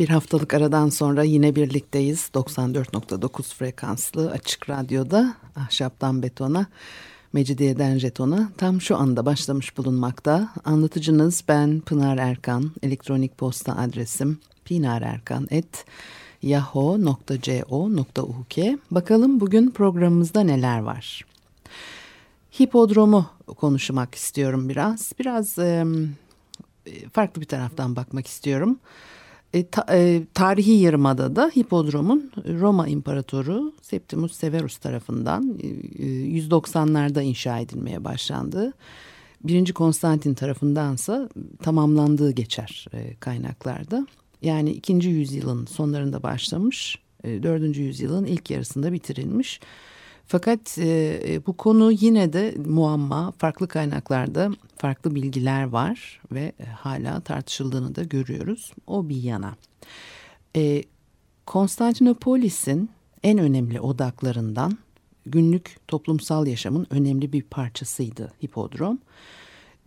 Bir haftalık aradan sonra yine birlikteyiz. 94.9 frekanslı açık radyoda ahşaptan betona, mecidiyeden jetona tam şu anda başlamış bulunmakta. Anlatıcınız ben Pınar Erkan. Elektronik posta adresim pinarerkan.yahoo.co.uk Bakalım bugün programımızda neler var. Hipodromu konuşmak istiyorum biraz. Biraz e, farklı bir taraftan bakmak istiyorum. E, ta, e, tarihi Yarımada'da hipodromun Roma İmparatoru Septimus Severus tarafından e, 190'larda inşa edilmeye başlandı. Birinci Konstantin tarafındansa tamamlandığı geçer e, kaynaklarda. Yani ikinci yüzyılın sonlarında başlamış, e, dördüncü yüzyılın ilk yarısında bitirilmiş. Fakat e, bu konu yine de muamma, farklı kaynaklarda farklı bilgiler var ve e, hala tartışıldığını da görüyoruz. O bir yana. E, Konstantinopolis'in en önemli odaklarından günlük toplumsal yaşamın önemli bir parçasıydı hipodrom.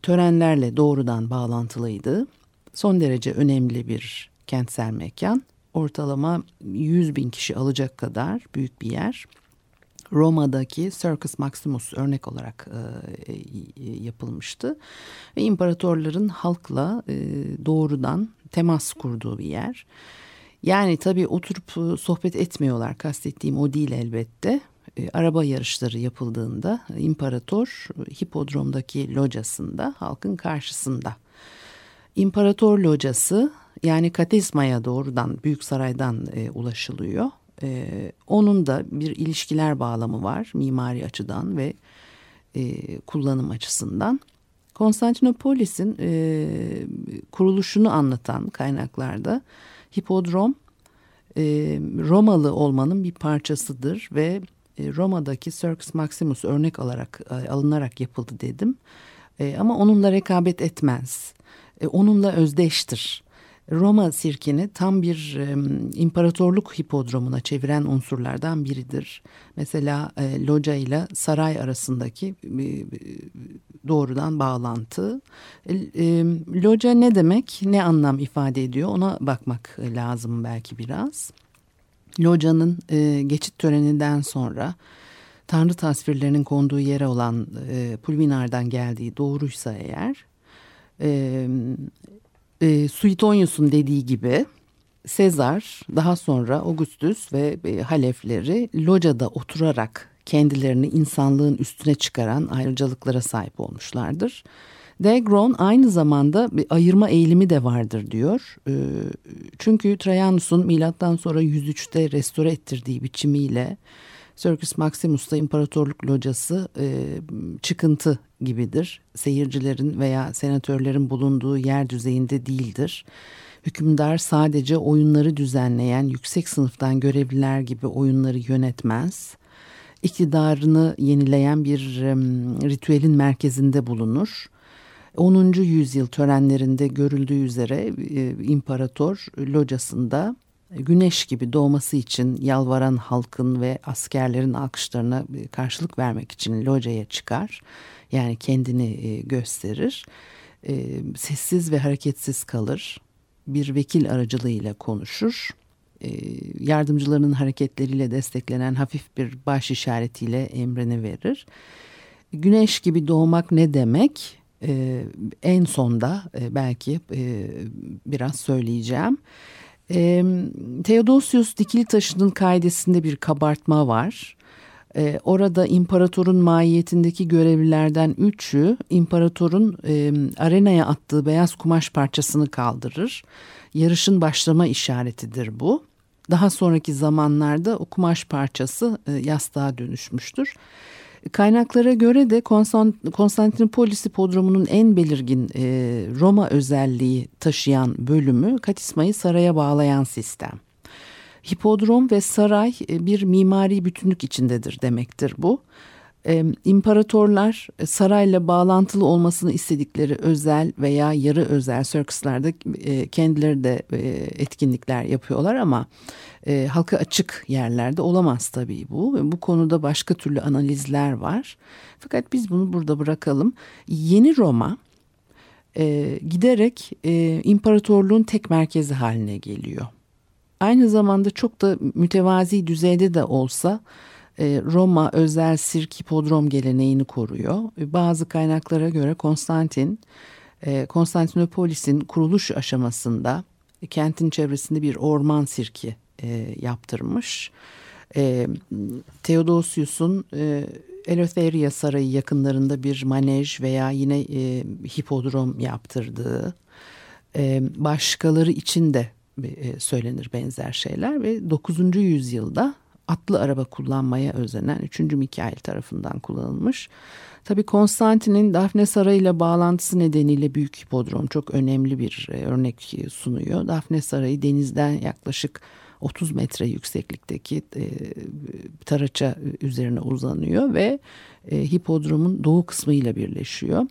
Törenlerle doğrudan bağlantılıydı. Son derece önemli bir kentsel mekan. Ortalama 100 bin kişi alacak kadar büyük bir yer. Roma'daki Circus Maximus örnek olarak e, yapılmıştı. Ve imparatorların halkla e, doğrudan temas kurduğu bir yer. Yani tabii oturup sohbet etmiyorlar kastettiğim o değil elbette. E, araba yarışları yapıldığında imparator hipodromdaki locasında halkın karşısında. İmparator locası yani Katizma'ya doğrudan Büyük Saray'dan e, ulaşılıyor. E, onun da bir ilişkiler bağlamı var mimari açıdan ve e, kullanım açısından. Konstantinopolis'in e, kuruluşunu anlatan kaynaklarda hipodrom e, Romalı olmanın bir parçasıdır ve e, Roma'daki Circus Maximus örnek olarak e, alınarak yapıldı dedim. E, ama onunla rekabet etmez. E, onunla özdeştir. Roma sirkini tam bir e, imparatorluk hipodromuna çeviren unsurlardan biridir. Mesela e, loca ile saray arasındaki e, doğrudan bağlantı. E, e, loca ne demek, ne anlam ifade ediyor ona bakmak lazım belki biraz. Loca'nın e, geçit töreninden sonra tanrı tasvirlerinin konduğu yere olan e, Pulvinar'dan geldiği doğruysa eğer... E, e, Suetonius'un dediği gibi Sezar daha sonra Augustus ve e, halefleri locada oturarak kendilerini insanlığın üstüne çıkaran ayrıcalıklara sahip olmuşlardır. Degron aynı zamanda bir ayırma eğilimi de vardır diyor. E, çünkü Trajanus'un milattan sonra 103'te restore ettirdiği biçimiyle Circus Maximus'ta imparatorluk locası e, çıkıntı gibidir. Seyircilerin veya senatörlerin bulunduğu yer düzeyinde değildir. Hükümdar sadece oyunları düzenleyen yüksek sınıftan görevliler gibi oyunları yönetmez. İktidarını yenileyen bir e, ritüelin merkezinde bulunur. 10. yüzyıl törenlerinde görüldüğü üzere e, imparator locasında güneş gibi doğması için yalvaran halkın ve askerlerin alkışlarına karşılık vermek için locaya çıkar. Yani kendini e, gösterir. E, sessiz ve hareketsiz kalır. Bir vekil aracılığıyla konuşur. E, yardımcılarının hareketleriyle desteklenen hafif bir baş işaretiyle emrini verir. Güneş gibi doğmak ne demek? En sonda belki biraz söyleyeceğim. E, Theodosius dikili taşının kaidesinde bir kabartma var. E, orada imparatorun mahiyetindeki görevlilerden üçü imparatorun e, arenaya attığı beyaz kumaş parçasını kaldırır. Yarışın başlama işaretidir bu. Daha sonraki zamanlarda o kumaş parçası e, yastığa dönüşmüştür. Kaynaklara göre de Konstantinopolis hipodromunun en belirgin e, Roma özelliği taşıyan bölümü katismayı saraya bağlayan sistem. Hipodrom ve saray e, bir mimari bütünlük içindedir demektir bu. Ee, imparatorlar e, sarayla bağlantılı olmasını istedikleri özel veya yarı özel circuslarda e, kendileri de e, etkinlikler yapıyorlar ama e, halka açık yerlerde olamaz tabii bu. Bu konuda başka türlü analizler var. Fakat biz bunu burada bırakalım. Yeni Roma e, giderek e, imparatorluğun tek merkezi haline geliyor. Aynı zamanda çok da mütevazi düzeyde de olsa e, Roma özel sirk hipodrom geleneğini koruyor. E, bazı kaynaklara göre Konstantin, e, Konstantinopolis'in kuruluş aşamasında kentin çevresinde bir orman sirki yaptırmış. Theodosius'un Eleutheria Sarayı yakınlarında bir manej veya yine hipodrom yaptırdığı, başkaları için de söylenir benzer şeyler ve 9. yüzyılda atlı araba kullanmaya özenen 3. Mikail tarafından kullanılmış. Tabii Konstantin'in Dafne Sarayı ile bağlantısı nedeniyle Büyük Hipodrom çok önemli bir e, örnek sunuyor. Dafne Sarayı denizden yaklaşık 30 metre yükseklikteki e, taraça üzerine uzanıyor ve e, hipodromun doğu kısmıyla birleşiyor.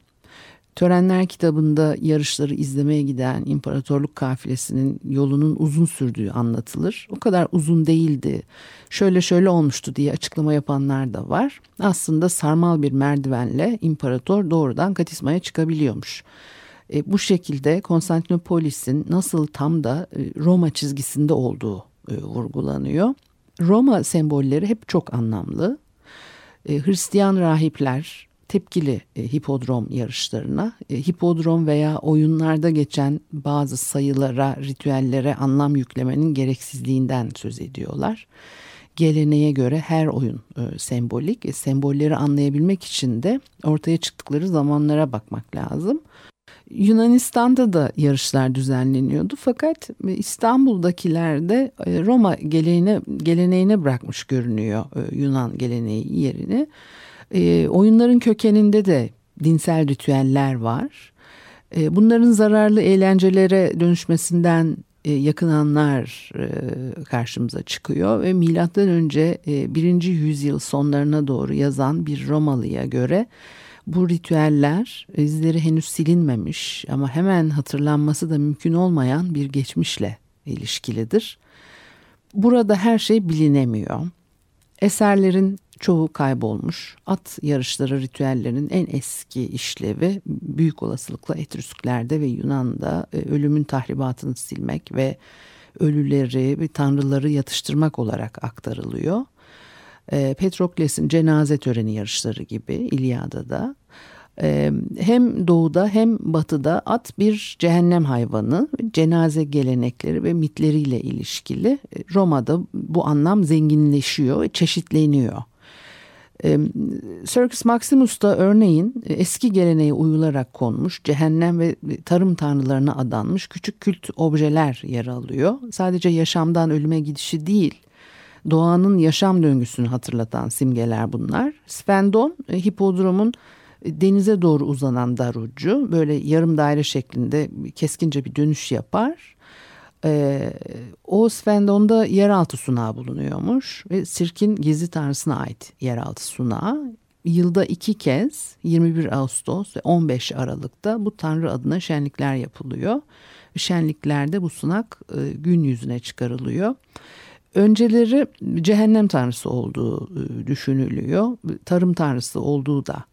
Törenler kitabında yarışları izlemeye giden imparatorluk kafilesinin yolunun uzun sürdüğü anlatılır. O kadar uzun değildi. Şöyle şöyle olmuştu diye açıklama yapanlar da var. Aslında sarmal bir merdivenle imparator doğrudan Katisma'ya çıkabiliyormuş. E, bu şekilde Konstantinopolis'in nasıl tam da e, Roma çizgisinde olduğu e, vurgulanıyor. Roma sembolleri hep çok anlamlı. E, Hristiyan rahipler tepkili e, hipodrom yarışlarına. E, hipodrom veya oyunlarda geçen bazı sayılara, ritüellere anlam yüklemenin gereksizliğinden söz ediyorlar. Geleneğe göre her oyun e, sembolik. E, sembolleri anlayabilmek için de ortaya çıktıkları zamanlara bakmak lazım. Yunanistan'da da yarışlar düzenleniyordu fakat İstanbul'dakiler de e, Roma geleneğine, geleneğine bırakmış görünüyor e, Yunan geleneği yerini. E, oyunların kökeninde de dinsel ritüeller var. E, bunların zararlı eğlencelere dönüşmesinden e, yakınanlar e, karşımıza çıkıyor ve milattan önce e, yüzyıl sonlarına doğru yazan bir Romalıya göre bu ritüeller izleri henüz silinmemiş ama hemen hatırlanması da mümkün olmayan bir geçmişle ilişkilidir. Burada her şey bilinemiyor. Eserlerin çoğu kaybolmuş. At yarışları ritüellerinin en eski işlevi büyük olasılıkla Etrüsklerde ve Yunan'da e, ölümün tahribatını silmek ve ölüleri ve tanrıları yatıştırmak olarak aktarılıyor. E, Petrokles'in cenaze töreni yarışları gibi İlyada'da e, hem doğuda hem batıda at bir cehennem hayvanı, cenaze gelenekleri ve mitleriyle ilişkili. Roma'da bu anlam zenginleşiyor ve çeşitleniyor. Circus Maximus'ta örneğin e, eski geleneğe uyularak konmuş cehennem ve tarım tanrılarına adanmış küçük kült objeler yer alıyor. Sadece yaşamdan ölüme gidişi değil, doğanın yaşam döngüsünü hatırlatan simgeler bunlar. Sfendon, e, hipodromun e, denize doğru uzanan dar ucu böyle yarım daire şeklinde keskince bir dönüş yapar. Ee, o Svendon'da yeraltı sunağı bulunuyormuş ve sirkin gizli tanrısına ait yeraltı sunağı. Yılda iki kez 21 Ağustos ve 15 Aralık'ta bu tanrı adına şenlikler yapılıyor. Şenliklerde bu sunak e, gün yüzüne çıkarılıyor. Önceleri cehennem tanrısı olduğu e, düşünülüyor. Tarım tanrısı olduğu da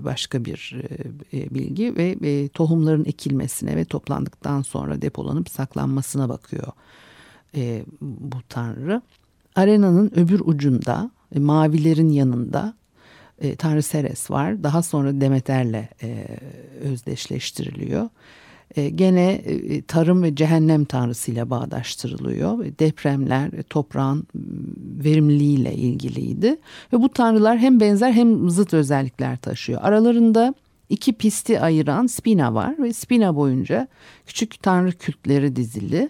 başka bir e, e, bilgi ve tohumların ekilmesine ve toplandıktan sonra depolanıp saklanmasına bakıyor bu tanrı. Arenanın öbür ucunda mavilerin yanında Tanrı Seres var. Daha sonra Demeter'le özdeşleştiriliyor. E, gene e, tarım ve cehennem tanrısıyla bağdaştırılıyor. Depremler toprağın verimliliğiyle ilgiliydi. Ve bu tanrılar hem benzer hem zıt özellikler taşıyor. Aralarında iki pisti ayıran spina var ve spina boyunca küçük tanrı kültleri dizili.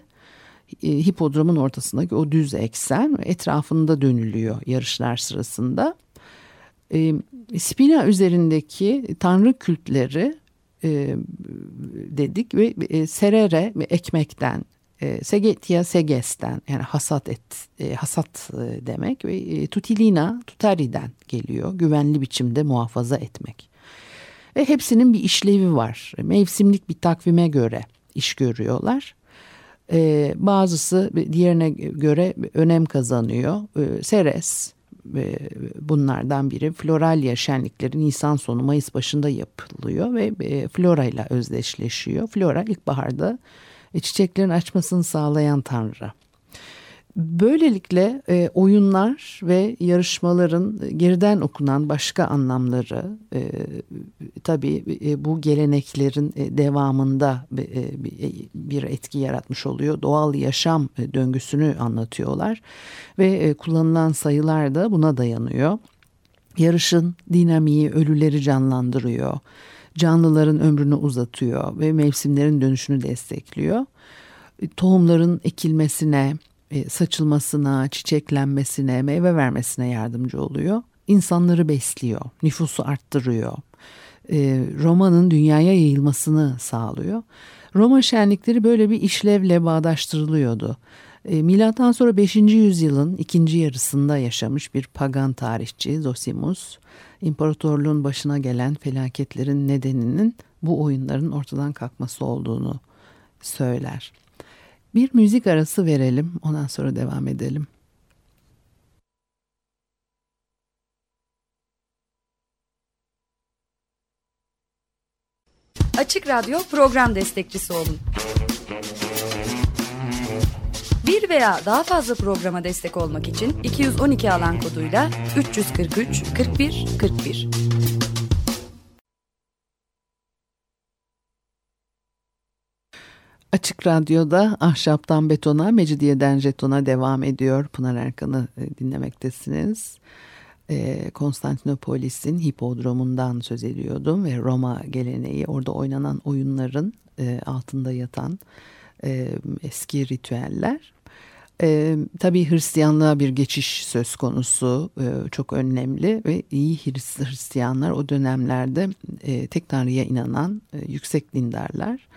E, hipodromun ortasındaki o düz eksen etrafında dönülüyor yarışlar sırasında. Spina üzerindeki tanrı kültleri e, dedik ve e, serere ekmekten E, Segetia seges'ten yani hasat et e, hasat e, demek ve e, tutilina tutari'den geliyor. Güvenli biçimde muhafaza etmek. Ve hepsinin bir işlevi var. Mevsimlik bir takvime göre iş görüyorlar. E, bazısı diğerine göre önem kazanıyor. E, Seres e, bunlardan biri. Floralya şenlikleri Nisan sonu Mayıs başında yapılıyor ve e, flora ile özdeşleşiyor. Flora ilkbaharda e, çiçeklerin açmasını sağlayan tanrı. Böylelikle e, oyunlar ve yarışmaların geriden okunan başka anlamları e, tabii e, bu geleneklerin e, devamında e, bir etki yaratmış oluyor. Doğal yaşam e, döngüsünü anlatıyorlar ve e, kullanılan sayılar da buna dayanıyor. Yarışın dinamiği ölüleri canlandırıyor. Canlıların ömrünü uzatıyor ve mevsimlerin dönüşünü destekliyor. E, tohumların ekilmesine, e, saçılmasına, çiçeklenmesine, meyve vermesine yardımcı oluyor. İnsanları besliyor, nüfusu arttırıyor. E, romanın dünyaya yayılmasını sağlıyor. Roma şenlikleri böyle bir işlevle bağdaştırılıyordu. E, milattan sonra 5. yüzyılın ikinci yarısında yaşamış bir pagan tarihçi Zosimus, imparatorluğun başına gelen felaketlerin nedeninin bu oyunların ortadan kalkması olduğunu söyler. Bir müzik arası verelim ondan sonra devam edelim. Açık Radyo program destekçisi olun. Bir veya daha fazla programa destek olmak için 212 alan koduyla 343 41 41. Açık Radyo'da Ahşaptan Betona, Mecidiyeden Jeton'a devam ediyor. Pınar Erkan'ı e, dinlemektesiniz. E, Konstantinopolis'in hipodromundan söz ediyordum ve Roma geleneği orada oynanan oyunların e, altında yatan eski ritüeller. Tabii Hristiyanlığa bir geçiş söz konusu çok önemli ve iyi Hristiyanlar o dönemlerde e, tek tanrıya inanan yüksek dindarlar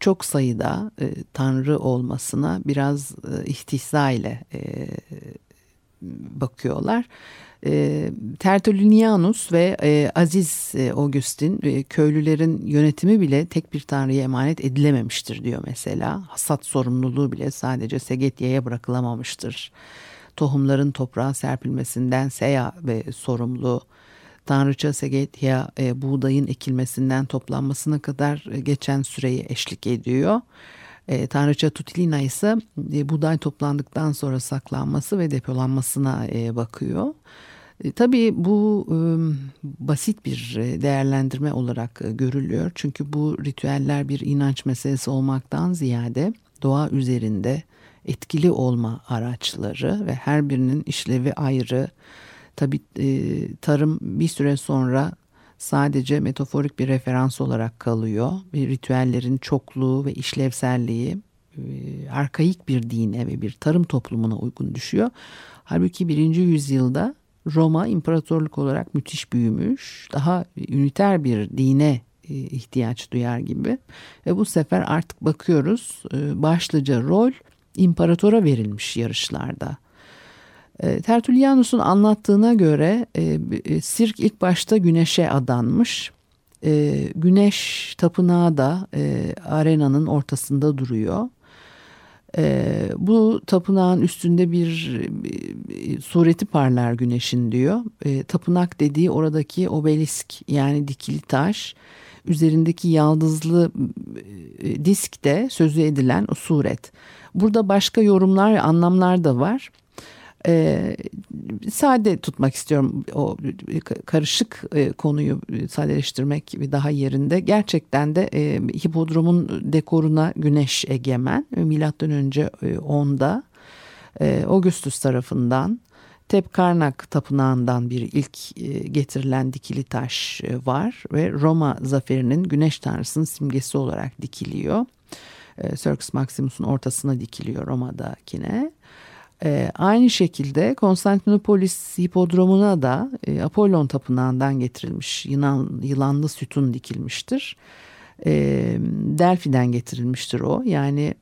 çok sayıda e, tanrı olmasına biraz e, ile e, bakıyorlar. E, Tertullianus ve e, Aziz e, Augustin köylülerin yönetimi bile tek bir tanrıya emanet edilememiştir diyor mesela. Hasat sorumluluğu bile sadece Segetya'ya bırakılamamıştır. Tohumların toprağa serpilmesinden Seya ve sorumlu Tanrıça Segetya e, buğdayın ekilmesinden toplanmasına kadar e, geçen süreyi eşlik ediyor. E, Tanrıça Tutilina ise e, buğday toplandıktan sonra saklanması ve depolanmasına e, bakıyor. E, tabii bu e, basit bir e, değerlendirme olarak e, görülüyor. Çünkü bu ritüeller bir inanç meselesi olmaktan ziyade doğa üzerinde etkili olma araçları ve her birinin işlevi ayrı Tabi e, tarım bir süre sonra sadece metaforik bir referans olarak kalıyor. Bir ritüellerin çokluğu ve işlevselliği e, arkaik bir dine ve bir tarım toplumuna uygun düşüyor. Halbuki birinci yüzyılda Roma imparatorluk olarak müthiş büyümüş. Daha üniter bir dine e, ihtiyaç duyar gibi. Ve bu sefer artık bakıyoruz e, başlıca rol imparatora verilmiş yarışlarda. E, Tertullianus'un anlattığına göre e, e, sirk ilk başta güneşe adanmış. Güneş tapınağı da arenanın ortasında duruyor. Bu tapınağın üstünde bir sureti parlar güneşin diyor. Tapınak dediği oradaki obelisk yani dikili taş üzerindeki yaldızlı e, diskte sözü edilen suret. Burada başka yorumlar ve anlamlar da var e, sade tutmak istiyorum o karışık e, konuyu sadeleştirmek daha yerinde. Gerçekten de e, hipodromun dekoruna güneş egemen milattan önce 10'da e, Augustus tarafından Tepkarnak tapınağından bir ilk e, getirilen dikili taş e, var ve Roma zaferinin güneş tanrısının simgesi olarak dikiliyor. E, Circus Maximus'un ortasına dikiliyor Roma'dakine. E, aynı şekilde Konstantinopolis hipodromuna da e, Apollon tapınağından getirilmiş yılan, yılanlı sütun dikilmiştir. E, Delphi'den getirilmiştir o. Yani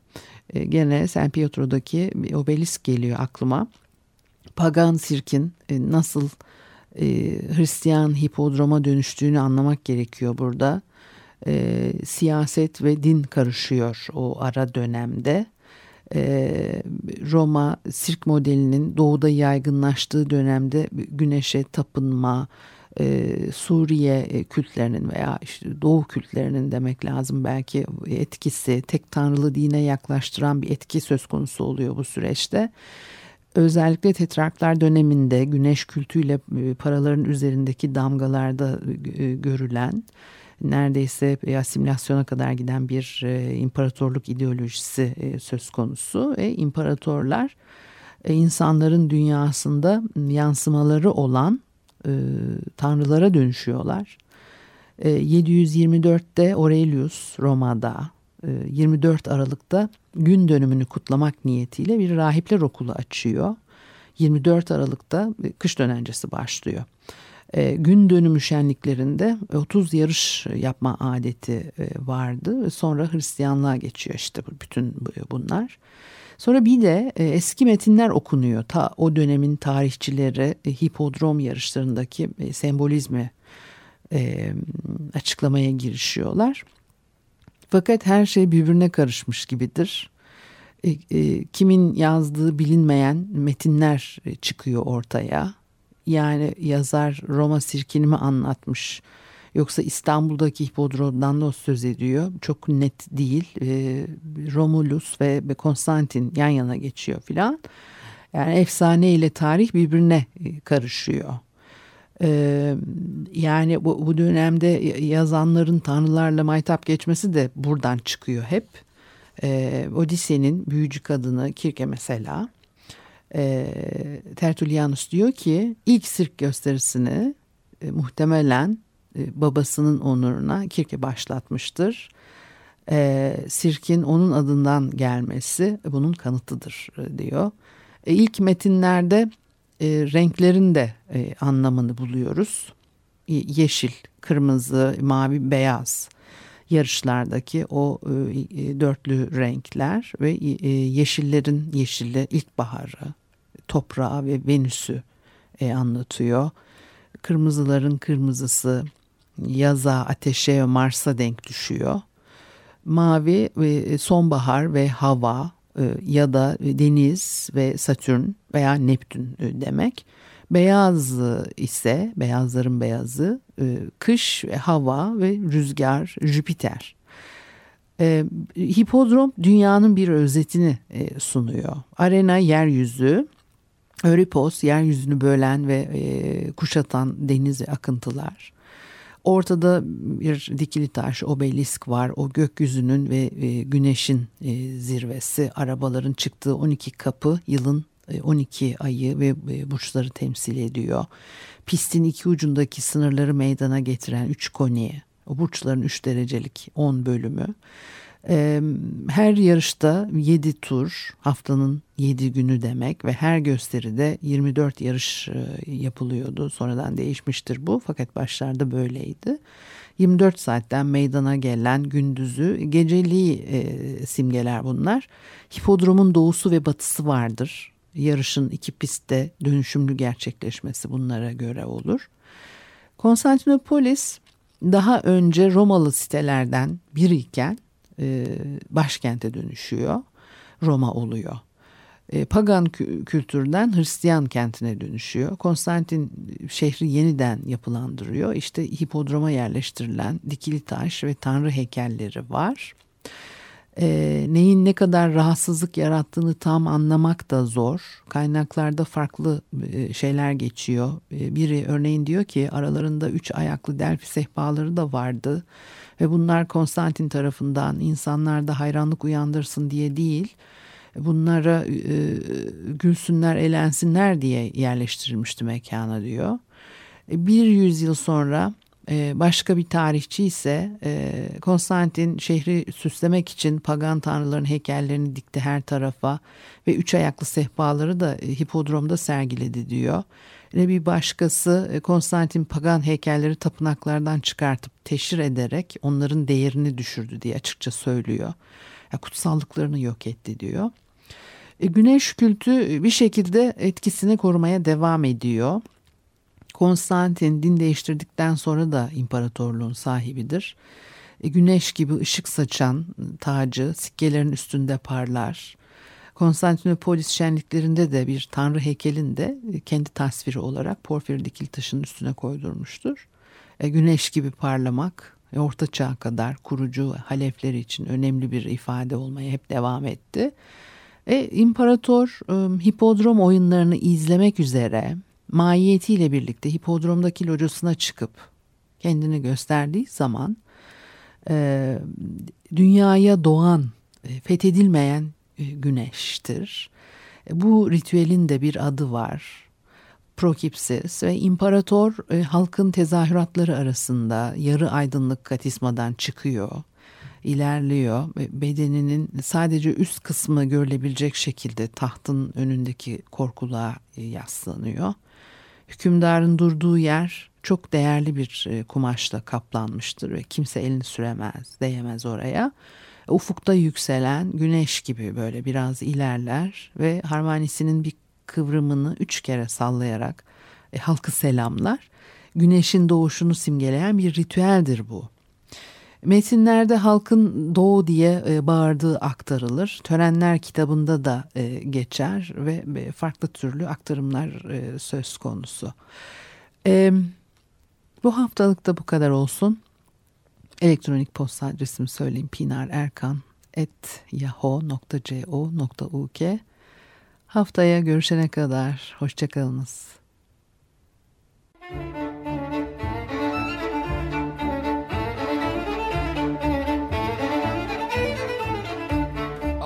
e, gene San Pietro'daki obelisk geliyor aklıma. Pagan sirkin e, nasıl e, Hristiyan hipodroma dönüştüğünü anlamak gerekiyor burada. E, siyaset ve din karışıyor o ara dönemde. E, Roma sirk modelinin doğuda yaygınlaştığı dönemde güneşe tapınma, e, Suriye e, kültlerinin veya işte Doğu kültlerinin demek lazım belki etkisi tek tanrılı dine yaklaştıran bir etki söz konusu oluyor bu süreçte. Özellikle tetrarklar döneminde güneş kültüyle paraların üzerindeki damgalarda görülen neredeyse asimilasyona kadar giden bir imparatorluk ideolojisi söz konusu. E, imparatorlar insanların dünyasında yansımaları olan e, tanrılara dönüşüyorlar. E, 724'te Aurelius Roma'da e, 24 Aralık'ta gün dönümünü kutlamak niyetiyle bir rahipler okulu açıyor. 24 Aralık'ta e, kış dönencesi başlıyor. E, gün dönümü şenliklerinde 30 yarış yapma adeti e, vardı. Sonra Hristiyanlığa geçiyor işte bütün bunlar. Sonra bir de e, eski metinler okunuyor. Ta o dönemin tarihçileri e, hipodrom yarışlarındaki e, sembolizmi e, açıklamaya girişiyorlar. Fakat her şey birbirine karışmış gibidir. E, e, kimin yazdığı bilinmeyen metinler e, çıkıyor ortaya. Yani yazar Roma sirkini mi anlatmış? Yoksa İstanbul'daki hipodromdan da söz ediyor. Çok net değil. E, Romulus ve Konstantin yan yana geçiyor filan. Yani efsane ile tarih birbirine e, karışıyor. Ee, yani bu, bu dönemde yazanların tanrılarla maytap geçmesi de buradan çıkıyor hep. Ee, Odise'nin büyücü kadını Kirke mesela e, Tertullianus diyor ki ilk sirk gösterisini e, muhtemelen e, babasının onuruna Kirke başlatmıştır. E, sirkin onun adından gelmesi bunun kanıtıdır e, diyor. E, ilk metinlerde e, renklerin de e, anlamını buluyoruz. Yeşil, kırmızı, mavi, beyaz yarışlardaki o e, dörtlü renkler ve e, yeşillerin yeşili ilkbaharı, toprağı ve Venüs'ü e, anlatıyor. Kırmızıların kırmızısı, yaza, ateşe ve Mars'a denk düşüyor. Mavi ve sonbahar ve hava e, ya da deniz ve Satürn veya Neptün e, demek. Beyaz ise beyazların beyazı e, kış ve hava ve rüzgar Jüpiter. Hipodrom dünyanın bir özetini sunuyor. Arena yeryüzü, Öripos yeryüzünü bölen ve kuşatan deniz akıntılar. Ortada bir dikili taş obelisk var. O gökyüzünün ve e, güneşin e, zirvesi. Arabaların çıktığı 12 kapı yılın 12 e, ayı ve e, burçları temsil ediyor. Pistin iki ucundaki sınırları meydana getiren 3 koni. O burçların 3 derecelik 10 bölümü. Her yarışta 7 tur haftanın 7 günü demek ve her gösteride 24 yarış yapılıyordu. Sonradan değişmiştir bu fakat başlarda böyleydi. 24 saatten meydana gelen gündüzü geceliği e, simgeler bunlar. Hipodromun doğusu ve batısı vardır. Yarışın iki pistte dönüşümlü gerçekleşmesi bunlara göre olur. Konstantinopolis daha önce Romalı sitelerden biriyken e, başkente dönüşüyor. Roma oluyor. E, pagan kültürden Hristiyan kentine dönüşüyor. Konstantin şehri yeniden yapılandırıyor. İşte hipodroma yerleştirilen dikili taş ve tanrı heykelleri var. E, neyin ne kadar rahatsızlık yarattığını tam anlamak da zor. Kaynaklarda farklı e, şeyler geçiyor. E, biri örneğin diyor ki aralarında üç ayaklı Delphi sehpaları da vardı. Ve bunlar Konstantin tarafından insanlarda hayranlık uyandırsın diye değil, bunlara e, gülsünler, eğlensinler diye yerleştirilmişti mekana diyor. E, bir yüzyıl sonra başka bir tarihçi ise e, Konstantin şehri süslemek için pagan tanrıların heykellerini dikti her tarafa ve üç ayaklı sehpaları da e, hipodromda sergiledi diyor. Ve bir başkası e, Konstantin pagan heykelleri tapınaklardan çıkartıp teşhir ederek onların değerini düşürdü diye açıkça söylüyor. Ya, kutsallıklarını yok etti diyor. Güneş kültü bir şekilde etkisini korumaya devam ediyor. Konstantin din değiştirdikten sonra da imparatorluğun sahibidir. E, güneş gibi ışık saçan tacı sikkelerin üstünde parlar. Konstantinopolis şenliklerinde de bir tanrı heykelinde kendi tasviri olarak porfir dikil taşının üstüne koydurmuştur. E, güneş gibi parlamak e, orta çağ kadar kurucu halefleri için önemli bir ifade olmaya hep devam etti. E, İmparator e, hipodrom oyunlarını izlemek üzere mahiyetiyle birlikte hipodromdaki locasına çıkıp kendini gösterdiği zaman e, dünyaya doğan, e, fethedilmeyen e, güneştir. E, bu ritüelin de bir adı var. Prokipsis ve imparator e, halkın tezahüratları arasında yarı aydınlık katismadan çıkıyor ilerliyor. Bedeninin sadece üst kısmı görülebilecek şekilde tahtın önündeki korkuluğa yaslanıyor. Hükümdarın durduğu yer çok değerli bir e, kumaşla kaplanmıştır ve kimse elini süremez, değemez oraya. Ufukta yükselen güneş gibi böyle biraz ilerler ve harmanisinin bir kıvrımını üç kere sallayarak e, halkı selamlar. Güneşin doğuşunu simgeleyen bir ritüeldir bu. Metinlerde halkın doğu diye e, bağırdığı aktarılır. Törenler kitabında da e, geçer ve e, farklı türlü aktarımlar söz konusu. Bu haftalık da bu kadar olsun. Elektronik posta adresimi söyleyeyim. pinarerkan.yahoo.co.uk Haftaya görüşene kadar hoşçakalınız.